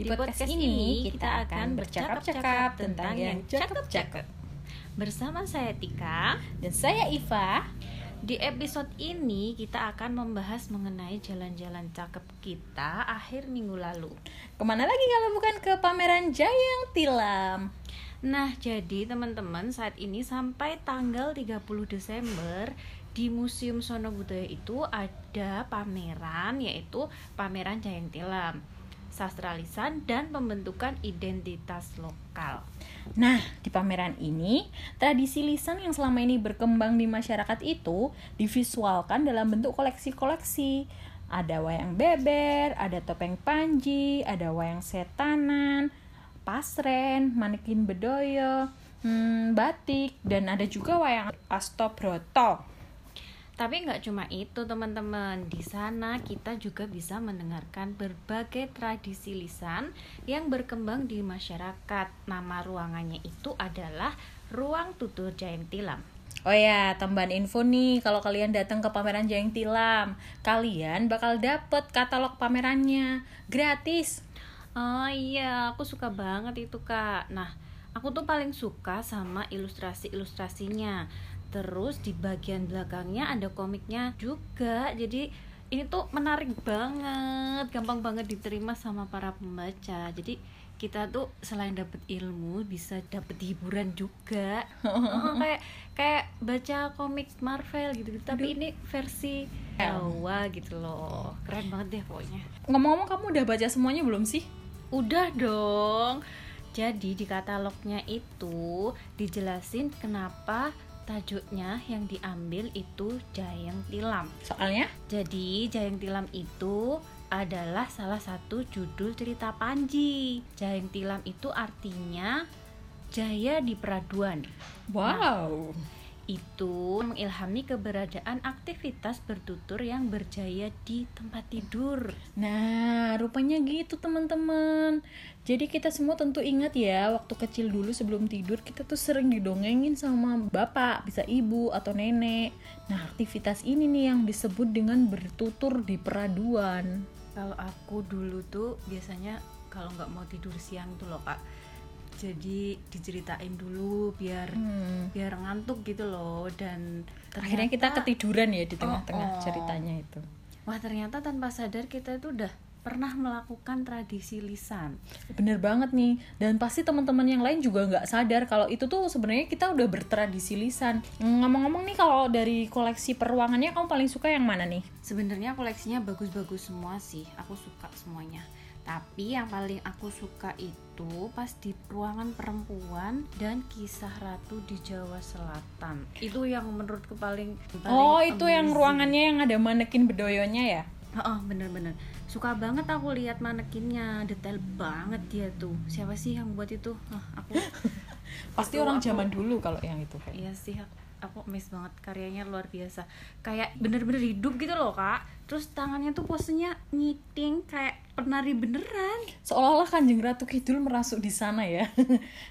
Di podcast ini kita akan bercakap-cakap tentang yang cakep-cakep. Bersama saya Tika. Dan saya Iva. Di episode ini kita akan membahas mengenai jalan-jalan cakep kita akhir minggu lalu. Ke mana lagi kalau bukan ke pameran Jayang Tilam? Nah, jadi teman-teman saat ini sampai tanggal 30 Desember di Museum Sono Budaya itu ada pameran yaitu pameran Jayang Tilam, sastra lisan dan pembentukan identitas lokal. Nah, di pameran ini, tradisi lisan yang selama ini berkembang di masyarakat itu divisualkan dalam bentuk koleksi-koleksi. Ada wayang beber, ada topeng panji, ada wayang setanan, pasren, manekin bedoyo, hmm, batik, dan ada juga wayang astobroto. Tapi nggak cuma itu teman-teman, di sana kita juga bisa mendengarkan berbagai tradisi lisan yang berkembang di masyarakat. Nama ruangannya itu adalah Ruang Tutur Jayang Tilam. Oh ya, tambahan info nih, kalau kalian datang ke pameran Jayang Tilam, kalian bakal dapet katalog pamerannya gratis. Oh iya, aku suka banget itu kak. Nah, aku tuh paling suka sama ilustrasi-ilustrasinya terus di bagian belakangnya ada komiknya juga. Jadi ini tuh menarik banget. Gampang banget diterima sama para pembaca. Jadi kita tuh selain dapat ilmu bisa dapat hiburan juga. Oh, kayak kayak baca komik Marvel gitu, -gitu. tapi ini versi Jawa gitu loh. Keren banget deh pokoknya. Ngomong-ngomong kamu udah baca semuanya belum sih? Udah dong. Jadi di katalognya itu dijelasin kenapa tajuknya yang diambil itu Jayang Tilam. Soalnya? Jadi Jayang Tilam itu adalah salah satu judul cerita Panji. Jayang Tilam itu artinya jaya di peraduan. Wow. Nah, itu mengilhami keberadaan aktivitas bertutur yang berjaya di tempat tidur. Nah, rupanya gitu teman-teman. Jadi kita semua tentu ingat ya, waktu kecil dulu sebelum tidur kita tuh sering didongengin sama bapak, bisa ibu atau nenek. Nah, aktivitas ini nih yang disebut dengan bertutur di peraduan. Kalau aku dulu tuh biasanya kalau nggak mau tidur siang tuh loh kak jadi diceritain dulu biar hmm. biar ngantuk gitu loh dan ternyata, akhirnya kita ketiduran ya di tengah-tengah oh, oh. ceritanya itu wah ternyata tanpa sadar kita itu udah pernah melakukan tradisi lisan. Bener banget nih, dan pasti teman-teman yang lain juga nggak sadar kalau itu tuh sebenarnya kita udah bertradisi lisan. Ngomong-ngomong nih, kalau dari koleksi peruangannya kamu paling suka yang mana nih? Sebenarnya koleksinya bagus-bagus semua sih, aku suka semuanya tapi yang paling aku suka itu pas di ruangan perempuan dan kisah ratu di Jawa Selatan. Itu yang menurutku paling, paling oh itu yang ruangannya yang ada manekin bedoyonya ya? Oh, bener-bener suka banget aku lihat manekinnya detail banget dia tuh. Siapa sih yang buat itu? Oh, aku pasti orang aku, zaman dulu kalau yang itu kayak iya sih aku miss banget karyanya luar biasa. Kayak bener-bener hidup gitu loh kak. Terus tangannya tuh posenya ngiting kayak penari beneran. Seolah-olah kanjeng ratu kidul merasuk di sana ya.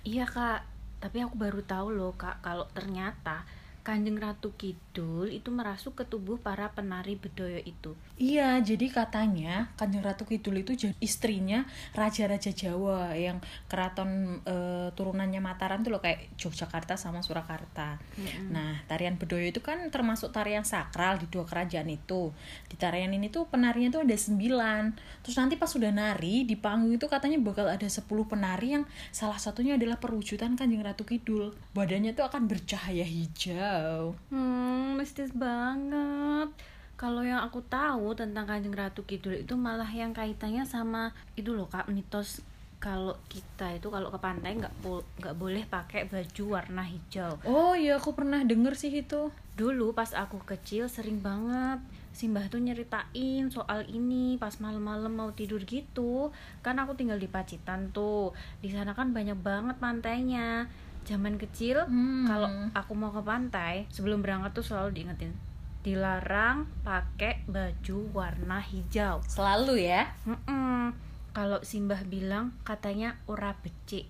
Iya kak. Tapi aku baru tahu loh kak kalau ternyata Kanjeng Ratu Kidul itu merasuk ke tubuh para penari bedoyo itu. Iya, jadi katanya Kanjeng Ratu Kidul itu istrinya raja-raja Jawa yang keraton e, turunannya Mataram tuh loh kayak Yogyakarta sama Surakarta. Mm-hmm. Nah, tarian bedoyo itu kan termasuk tarian sakral di dua kerajaan itu. Di tarian ini tuh penarinya tuh ada sembilan. Terus nanti pas sudah nari di panggung itu katanya bakal ada sepuluh penari yang salah satunya adalah perwujudan Kanjeng Ratu Kidul. Badannya tuh akan bercahaya hijau Wow. Hmm, mistis banget. Kalau yang aku tahu tentang Kanjeng Ratu Kidul itu malah yang kaitannya sama itu loh kak mitos kalau kita itu kalau ke pantai nggak nggak boleh pakai baju warna hijau. Oh iya aku pernah denger sih itu. Dulu pas aku kecil sering banget Simbah tuh nyeritain soal ini pas malam-malam mau tidur gitu. Kan aku tinggal di Pacitan tuh. Di sana kan banyak banget pantainya zaman kecil hmm. kalau aku mau ke pantai sebelum berangkat tuh selalu diingetin dilarang pakai baju warna hijau. Selalu ya? Kalau simbah bilang katanya ora becik.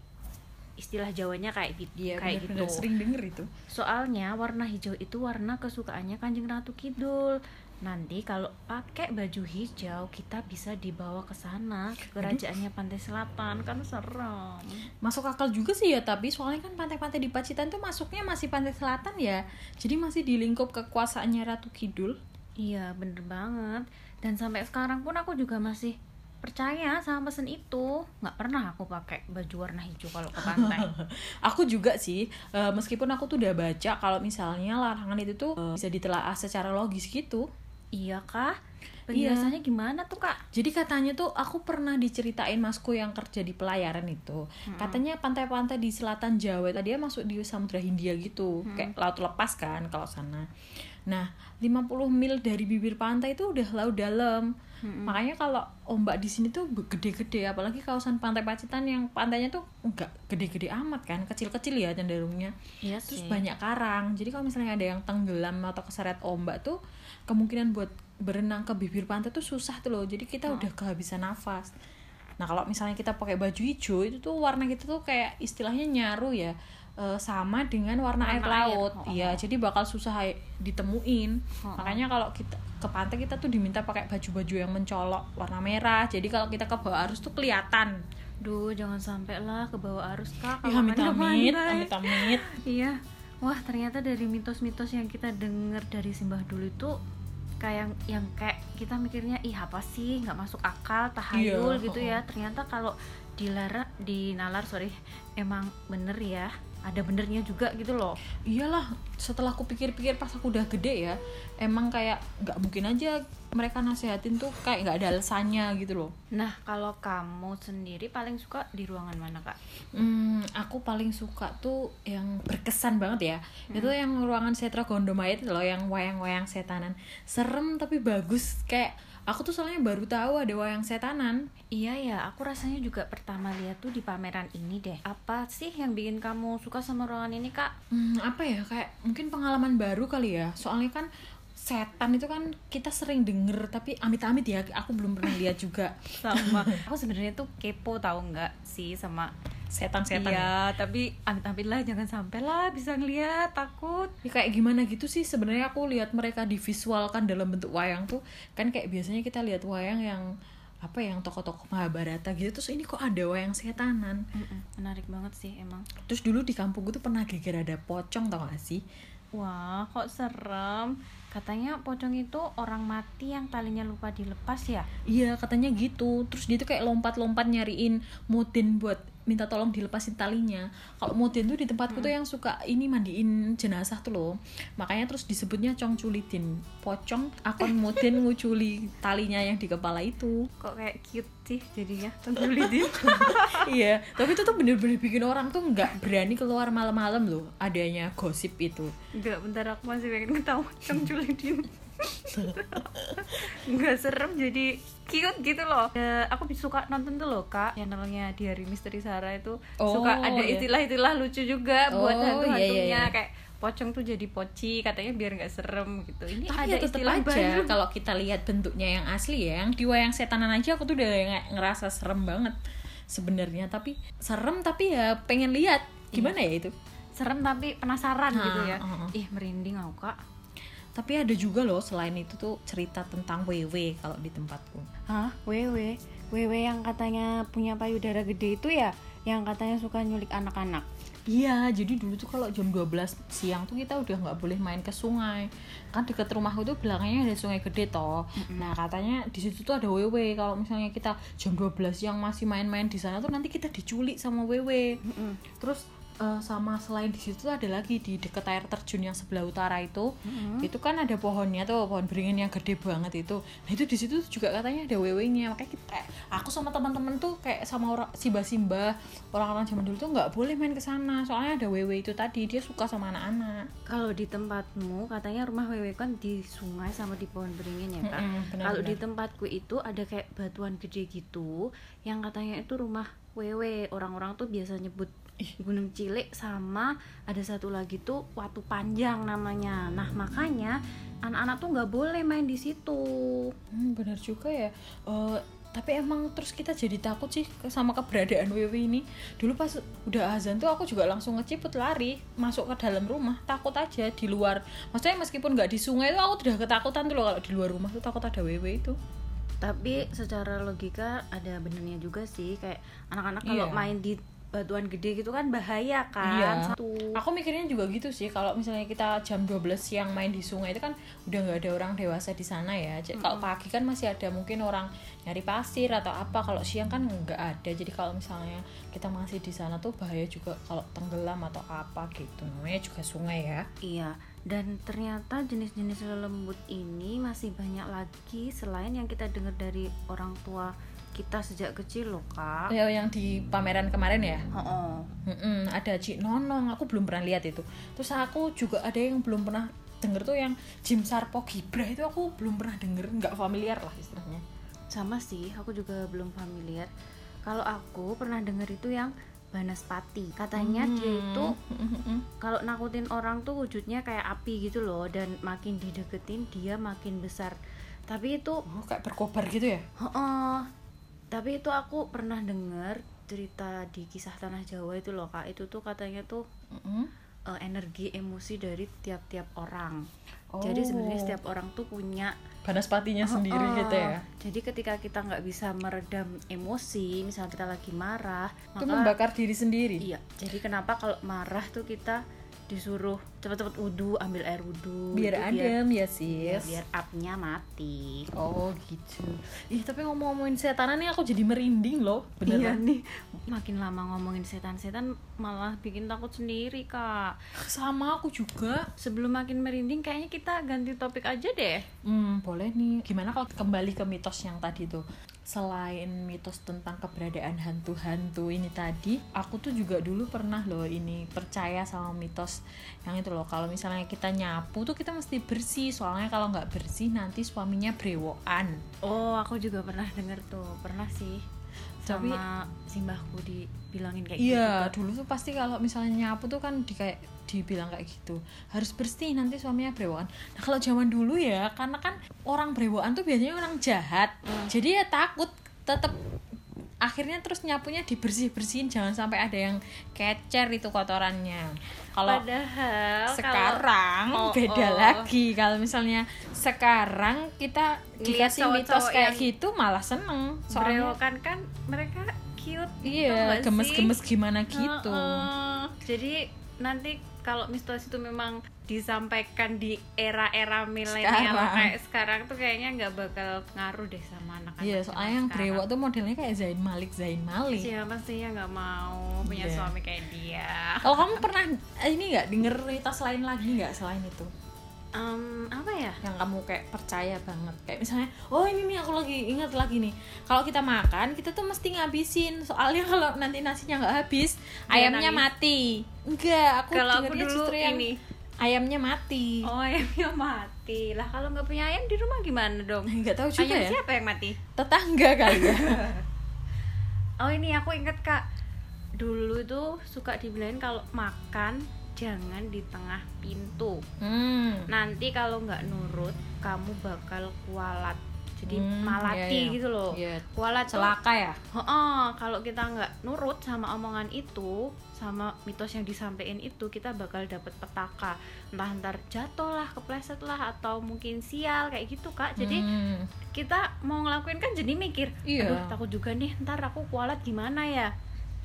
Istilah Jawanya kayak gitu ya, kayak bener, gitu. sering denger itu. Soalnya warna hijau itu warna kesukaannya kanjeng ratu kidul nanti kalau pakai baju hijau kita bisa dibawa ke sana ke kerajaannya pantai selatan. Kan serem. Masuk akal juga sih ya tapi soalnya kan pantai-pantai di Pacitan tuh masuknya masih pantai selatan ya. Jadi masih di lingkup kekuasaannya Ratu Kidul. Iya bener banget. Dan sampai sekarang pun aku juga masih percaya sama pesen itu. Nggak pernah aku pakai baju warna hijau kalau ke pantai. Aku juga sih uh, meskipun aku tuh udah baca kalau misalnya larangan itu tuh uh, bisa ditelaah secara logis gitu iya kah penjelasannya iya. gimana tuh kak jadi katanya tuh aku pernah diceritain masku yang kerja di pelayaran itu hmm. katanya pantai-pantai di selatan Jawa tadi dia masuk di Samudra Hindia gitu hmm. kayak laut lepas kan kalau sana nah 50 mil dari bibir pantai itu udah laut dalam. Hmm. makanya kalau ombak di sini tuh gede-gede apalagi kawasan pantai Pacitan yang pantainya tuh enggak gede-gede amat kan kecil-kecil ya cenderungnya. Iya terus banyak karang. Jadi kalau misalnya ada yang tenggelam atau keseret ombak tuh kemungkinan buat berenang ke bibir pantai tuh susah tuh loh. Jadi kita oh. udah kehabisan nafas. Nah kalau misalnya kita pakai baju hijau itu tuh warna kita tuh kayak istilahnya nyaru ya uh, sama dengan warna, warna air laut. Iya, oh. jadi bakal susah ditemuin. Oh. Makanya kalau kita ke pantai kita tuh diminta pakai baju-baju yang mencolok warna merah. Jadi kalau kita ke bawah arus tuh kelihatan. Duh, jangan sampai lah ke bawah arus kak. Ya, amit amit, amit amit. iya. Wah, ternyata dari mitos-mitos yang kita dengar dari Simbah dulu itu kayak yang, yang kayak kita mikirnya ih apa sih nggak masuk akal tahayul iya, gitu oh. ya ternyata kalau dilarang di nalar sorry emang bener ya ada benernya juga gitu loh. Iyalah setelah aku pikir-pikir pas aku udah gede ya emang kayak nggak mungkin aja mereka nasehatin tuh kayak nggak ada alasannya gitu loh. Nah kalau kamu sendiri paling suka di ruangan mana kak? Hmm, aku paling suka tuh yang berkesan banget ya. Hmm. itu yang ruangan setra gondomayat loh yang wayang-wayang setanan. Serem tapi bagus. Kayak aku tuh soalnya baru tahu ada wayang setanan. Iya ya aku rasanya juga pertama lihat tuh di pameran ini deh. Apa sih yang bikin kamu suka sama ruangan ini kak? Hmm, apa ya? Kayak mungkin pengalaman baru kali ya. Soalnya kan setan itu kan kita sering denger tapi amit-amit ya aku belum pernah lihat juga. Sama. Aku sebenarnya tuh kepo tahu nggak sih sama setan-setan iya ya? tapi amit-amit lah jangan sampai lah bisa ngeliat takut. Ya, kayak gimana gitu sih sebenarnya aku lihat mereka divisualkan dalam bentuk wayang tuh kan kayak biasanya kita lihat wayang yang apa yang tokoh-tokoh Mahabharata gitu terus ini kok ada wayang setanan? Mm-mm, menarik banget sih emang. Terus dulu di kampung gue tuh pernah geger ada pocong tau gak sih? Wah kok serem katanya pocong itu orang mati yang talinya lupa dilepas ya? Iya katanya gitu. Terus dia tuh kayak lompat-lompat nyariin mutin buat minta tolong dilepasin talinya. Kalau Modin tuh di tempatku hmm. tuh yang suka ini mandiin jenazah tuh loh. Makanya terus disebutnya cong culitin pocong akon Modin nguculi talinya yang di kepala itu. Kok kayak cute sih jadinya cong culitin iya tapi itu tuh bener-bener bikin orang tuh nggak berani keluar malam-malam loh adanya gosip itu. Enggak bentar aku masih pengen ketawa cong culitin nggak serem jadi cute gitu loh. Uh, aku suka nonton tuh loh kak channelnya di hari misteri Sarah itu. Oh, suka ada iya. istilah-istilah lucu juga oh, buat hantu-hantunya iya, iya. kayak pocong tuh jadi poci katanya biar nggak serem gitu. Ini tapi ada ya istilah aja kalau kita lihat bentuknya yang asli ya yang di wayang setanan aja aku tuh udah ngerasa serem banget sebenarnya. Tapi serem tapi ya pengen lihat. Gimana iya. ya itu? Serem tapi penasaran ha, gitu ya. uh, uh. ih merinding aku kak tapi ada juga loh selain itu tuh cerita tentang WW kalau di tempatku hah WW WW yang katanya punya payudara gede itu ya yang katanya suka nyulik anak-anak Iya, jadi dulu tuh kalau jam 12 siang tuh kita udah nggak boleh main ke sungai. Kan deket rumahku tuh belakangnya ada sungai gede toh. Nah, katanya di situ tuh ada wewe. Kalau misalnya kita jam 12 siang masih main-main di sana tuh nanti kita diculik sama wewe. Terus uh, sama selain di situ ada lagi di dekat air terjun yang sebelah utara itu. Mm-hmm. itu kan ada pohonnya tuh pohon beringin yang gede banget itu. Nah itu di situ juga katanya ada wewengnya makanya kita aku sama teman-teman tuh kayak sama orang simba simba orang-orang zaman dulu tuh nggak boleh main ke sana. Soalnya ada wewe itu tadi dia suka sama anak-anak. Kalau di tempatmu katanya rumah wewe kan di sungai sama di pohon beringin ya mm-hmm, kalau di tempatku itu ada kayak batuan gede gitu yang katanya itu rumah wewe. Orang-orang tuh biasa nyebut Gunung Cilik sama ada satu lagi tuh Watu Panjang namanya. Nah makanya anak-anak tuh nggak boleh main di situ. Hmm, benar juga ya. Uh, tapi emang terus kita jadi takut sih sama keberadaan WW ini dulu pas udah azan tuh aku juga langsung ngeciput lari masuk ke dalam rumah takut aja di luar maksudnya meskipun nggak di sungai itu aku udah ketakutan tuh loh kalau di luar rumah tuh takut ada WW itu tapi secara logika ada benernya juga sih kayak anak-anak kalau Iya. main di batuan gede gitu kan bahaya kan Iya. satu Aku mikirnya juga gitu sih kalau misalnya kita jam 12 siang main di sungai itu kan udah nggak ada orang dewasa di sana ya. Jadi kalau pagi kan masih ada mungkin orang nyari pasir atau apa. Kalau siang kan nggak ada. Jadi kalau misalnya kita masih di sana tuh bahaya juga kalau tenggelam atau apa gitu. Namanya juga sungai ya. Iya, dan ternyata jenis-jenis lelembut ini masih banyak lagi selain yang kita dengar dari orang tua kita sejak kecil loh kak. Ya yang di pameran kemarin ya. Oh, Mm-mm, ada Cik Nonong, aku belum pernah lihat itu. Terus aku juga ada yang belum pernah denger tuh yang Jim Sarpo Gibra itu aku belum pernah denger, nggak familiar lah istilahnya. sama sih, aku juga belum familiar. Kalau aku pernah dengar itu yang Banaspati. Katanya dia itu kalau nakutin orang tuh wujudnya kayak api gitu loh dan makin dideketin dia makin besar. Tapi itu Oh, kayak berkobar gitu ya? Heeh. Tapi itu aku pernah dengar cerita di kisah tanah Jawa itu loh kak. Itu tuh katanya tuh Mm-mm. eh, energi emosi dari tiap-tiap orang. Oh. Jadi sebenarnya setiap orang tuh punya Banaspatinya sendiri Heeh. gitu ya. Jadi ketika kita nggak bisa meredam emosi, misalnya kita lagi marah, Itu maka membakar diri sendiri. iya. Jadi kenapa kalau marah tuh kita disuruh cepet-cepet wudhu, ambil air wudhu. Biar itu adem ya, biar, sis. biar up-nya mati. Oh, gitu. Ih, tapi ngomong-ngomongin setanan nih aku jadi merinding loh. Iya Beneran. nih, makin lama ngomongin setan-setan malah bikin takut sendiri kak. Sama aku juga. Sebelum makin merinding, kayaknya kita ganti topik aja deh. Hmm, boleh nih. Gimana kalau kembali ke mitos yang tadi tuh? Selain mitos tentang keberadaan hantu-hantu ini tadi, aku tuh juga dulu pernah loh ini percaya sama mitos yang itu loh. Kalau misalnya kita nyapu tuh kita mesti bersih. Soalnya kalau nggak bersih nanti suaminya brewokan. Oh, aku juga pernah denger tuh, pernah sih. Tapi- Sama simbahku dibilangin kayak Iya, gitu. dulu tuh pasti kalau misalnya nyapu tuh kan di kayak dibilang kayak gitu harus bersih nanti suaminya brewokan. Nah kalau zaman dulu ya karena kan orang brewokan tuh biasanya orang jahat, jadi ya takut tetap akhirnya terus nyapunya dibersih bersihin jangan sampai ada yang kecer itu kotorannya. Kalau Padahal sekarang Oh, beda oh. lagi kalau misalnya sekarang kita dikasih mitos kayak gitu malah seneng soalnya berewokan kan mereka cute. tau iya gemes-gemes gimana gitu Heeh. Jadi nanti kalau mitos itu memang disampaikan di era-era milenial kayak sekarang tuh kayaknya nggak bakal ngaruh deh sama anak-anak. Iya, zaman soalnya yang brewok tuh modelnya kayak Zain Malik, Zain Malik. Siapa sih yang nggak mau punya Iya. suami kayak dia? Kalau kamu pernah eh, ini nggak denger mitos lain lagi nggak selain itu? Em, apa ya? Yang kamu kayak percaya banget. Kayak misalnya, oh ini nih aku lagi ingat lagi nih. Kalau kita makan, kita tuh mesti ngabisin. Soalnya kalau nanti nasinya nggak habis, Dia ayamnya nangis. mati. Enggak, aku Kalau aku dulu ini. Ayamnya mati. Oh ayamnya mati lah kalau nggak punya ayam di rumah gimana dong? Nggak tahu juga ayam ya. siapa yang mati? Tetangga kali ya. Oh ini aku inget kak dulu tuh suka dibilangin kalau makan jangan di tengah pintu. hmm. Nanti kalau nggak nurut kamu bakal kualat. Jadi Hmm, malati iya, iya. gitu loh. Iya, Kualat tuh celaka ya. Heeh, kalau kita nggak nurut sama omongan itu, sama mitos yang disampaikan itu, kita bakal dapet petaka. Entah ntar jatuh lah, kepleset lah, atau mungkin sial kayak gitu kak. Jadi Hmm. kita mau ngelakuin kan jadi mikir, Iya. aduh takut juga nih, ntar aku kualat gimana ya?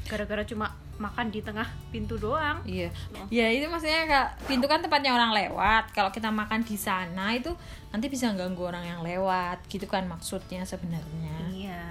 Gara-gara cuma makan di tengah pintu doang. Iya. Oh. Ya itu maksudnya kak pintu kan tempatnya orang lewat. Kalau kita makan di sana itu nanti bisa ganggu orang yang lewat. Gitu kan maksudnya sebenarnya. Iya,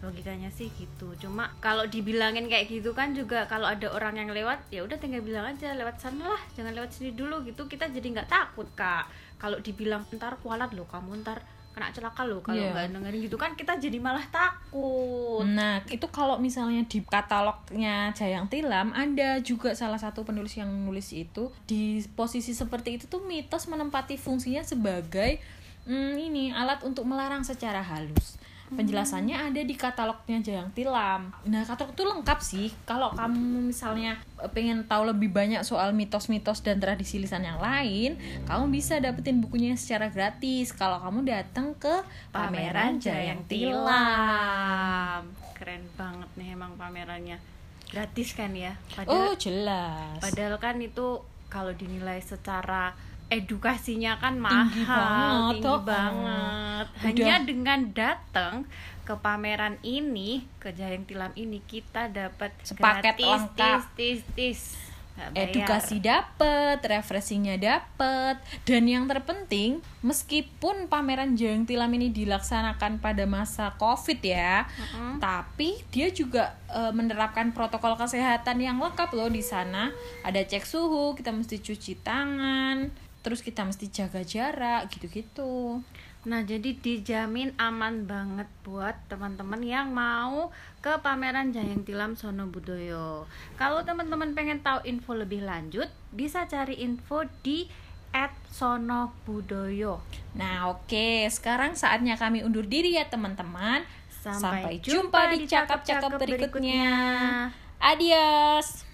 logikanya sih gitu. Cuma kalau dibilangin kayak gitu kan juga kalau ada orang yang lewat, ya udah tinggal bilang aja lewat sana lah, jangan lewat sini dulu gitu. Kita jadi nggak takut kak. Kalau dibilang ntar kualat loh, kamu ntar kena celaka loh kalau Iya. nggak dengerin gitu kan kita jadi malah takut. Nah, itu kalau misalnya di katalognya Jayang Tilam ada juga salah satu penulis yang nulis itu di posisi seperti itu tuh mitos menempati fungsinya sebagai mm, ini alat untuk melarang secara halus. Penjelasannya ada di katalognya Jayang Tilam. Nah, katalog itu lengkap sih. Kalau kamu misalnya eh, pengen tahu lebih banyak soal mitos-mitos dan tradisi lisan yang lain, kamu bisa dapetin bukunya secara gratis kalau kamu datang ke pameran Jayang Tilam. Keren banget nih emang pamerannya. Gratis kan ya? Oh, jelas. Padahal kan itu kalau dinilai secara edukasinya kan Tinggi mahal, banget, tinggi oh. banget. Udah. Hanya dengan datang ke pameran ini, ke Jayang Tilam ini kita dapat Sepaket gratis, lengkap. tis, tis, tis. Edukasi dapet, refreshingnya dapet, dan yang terpenting meskipun pameran Jayang Tilam ini dilaksanakan pada masa COVID ya, Mm-mm. tapi dia juga e, menerapkan protokol kesehatan yang lengkap loh di sana. Ada cek suhu, kita mesti cuci tangan, terus kita mesti jaga jarak gitu-gitu. Nah, jadi dijamin aman banget buat teman-teman yang mau ke pameran Jayang Tilam Sono Budoyo. Kalau teman-teman pengen tahu info lebih lanjut, bisa cari info di @sonobudoyo. Nah, oke, sekarang saatnya kami undur diri ya teman-teman. Sampai, Sampai jumpa di cakap-cakap berikutnya. Adios.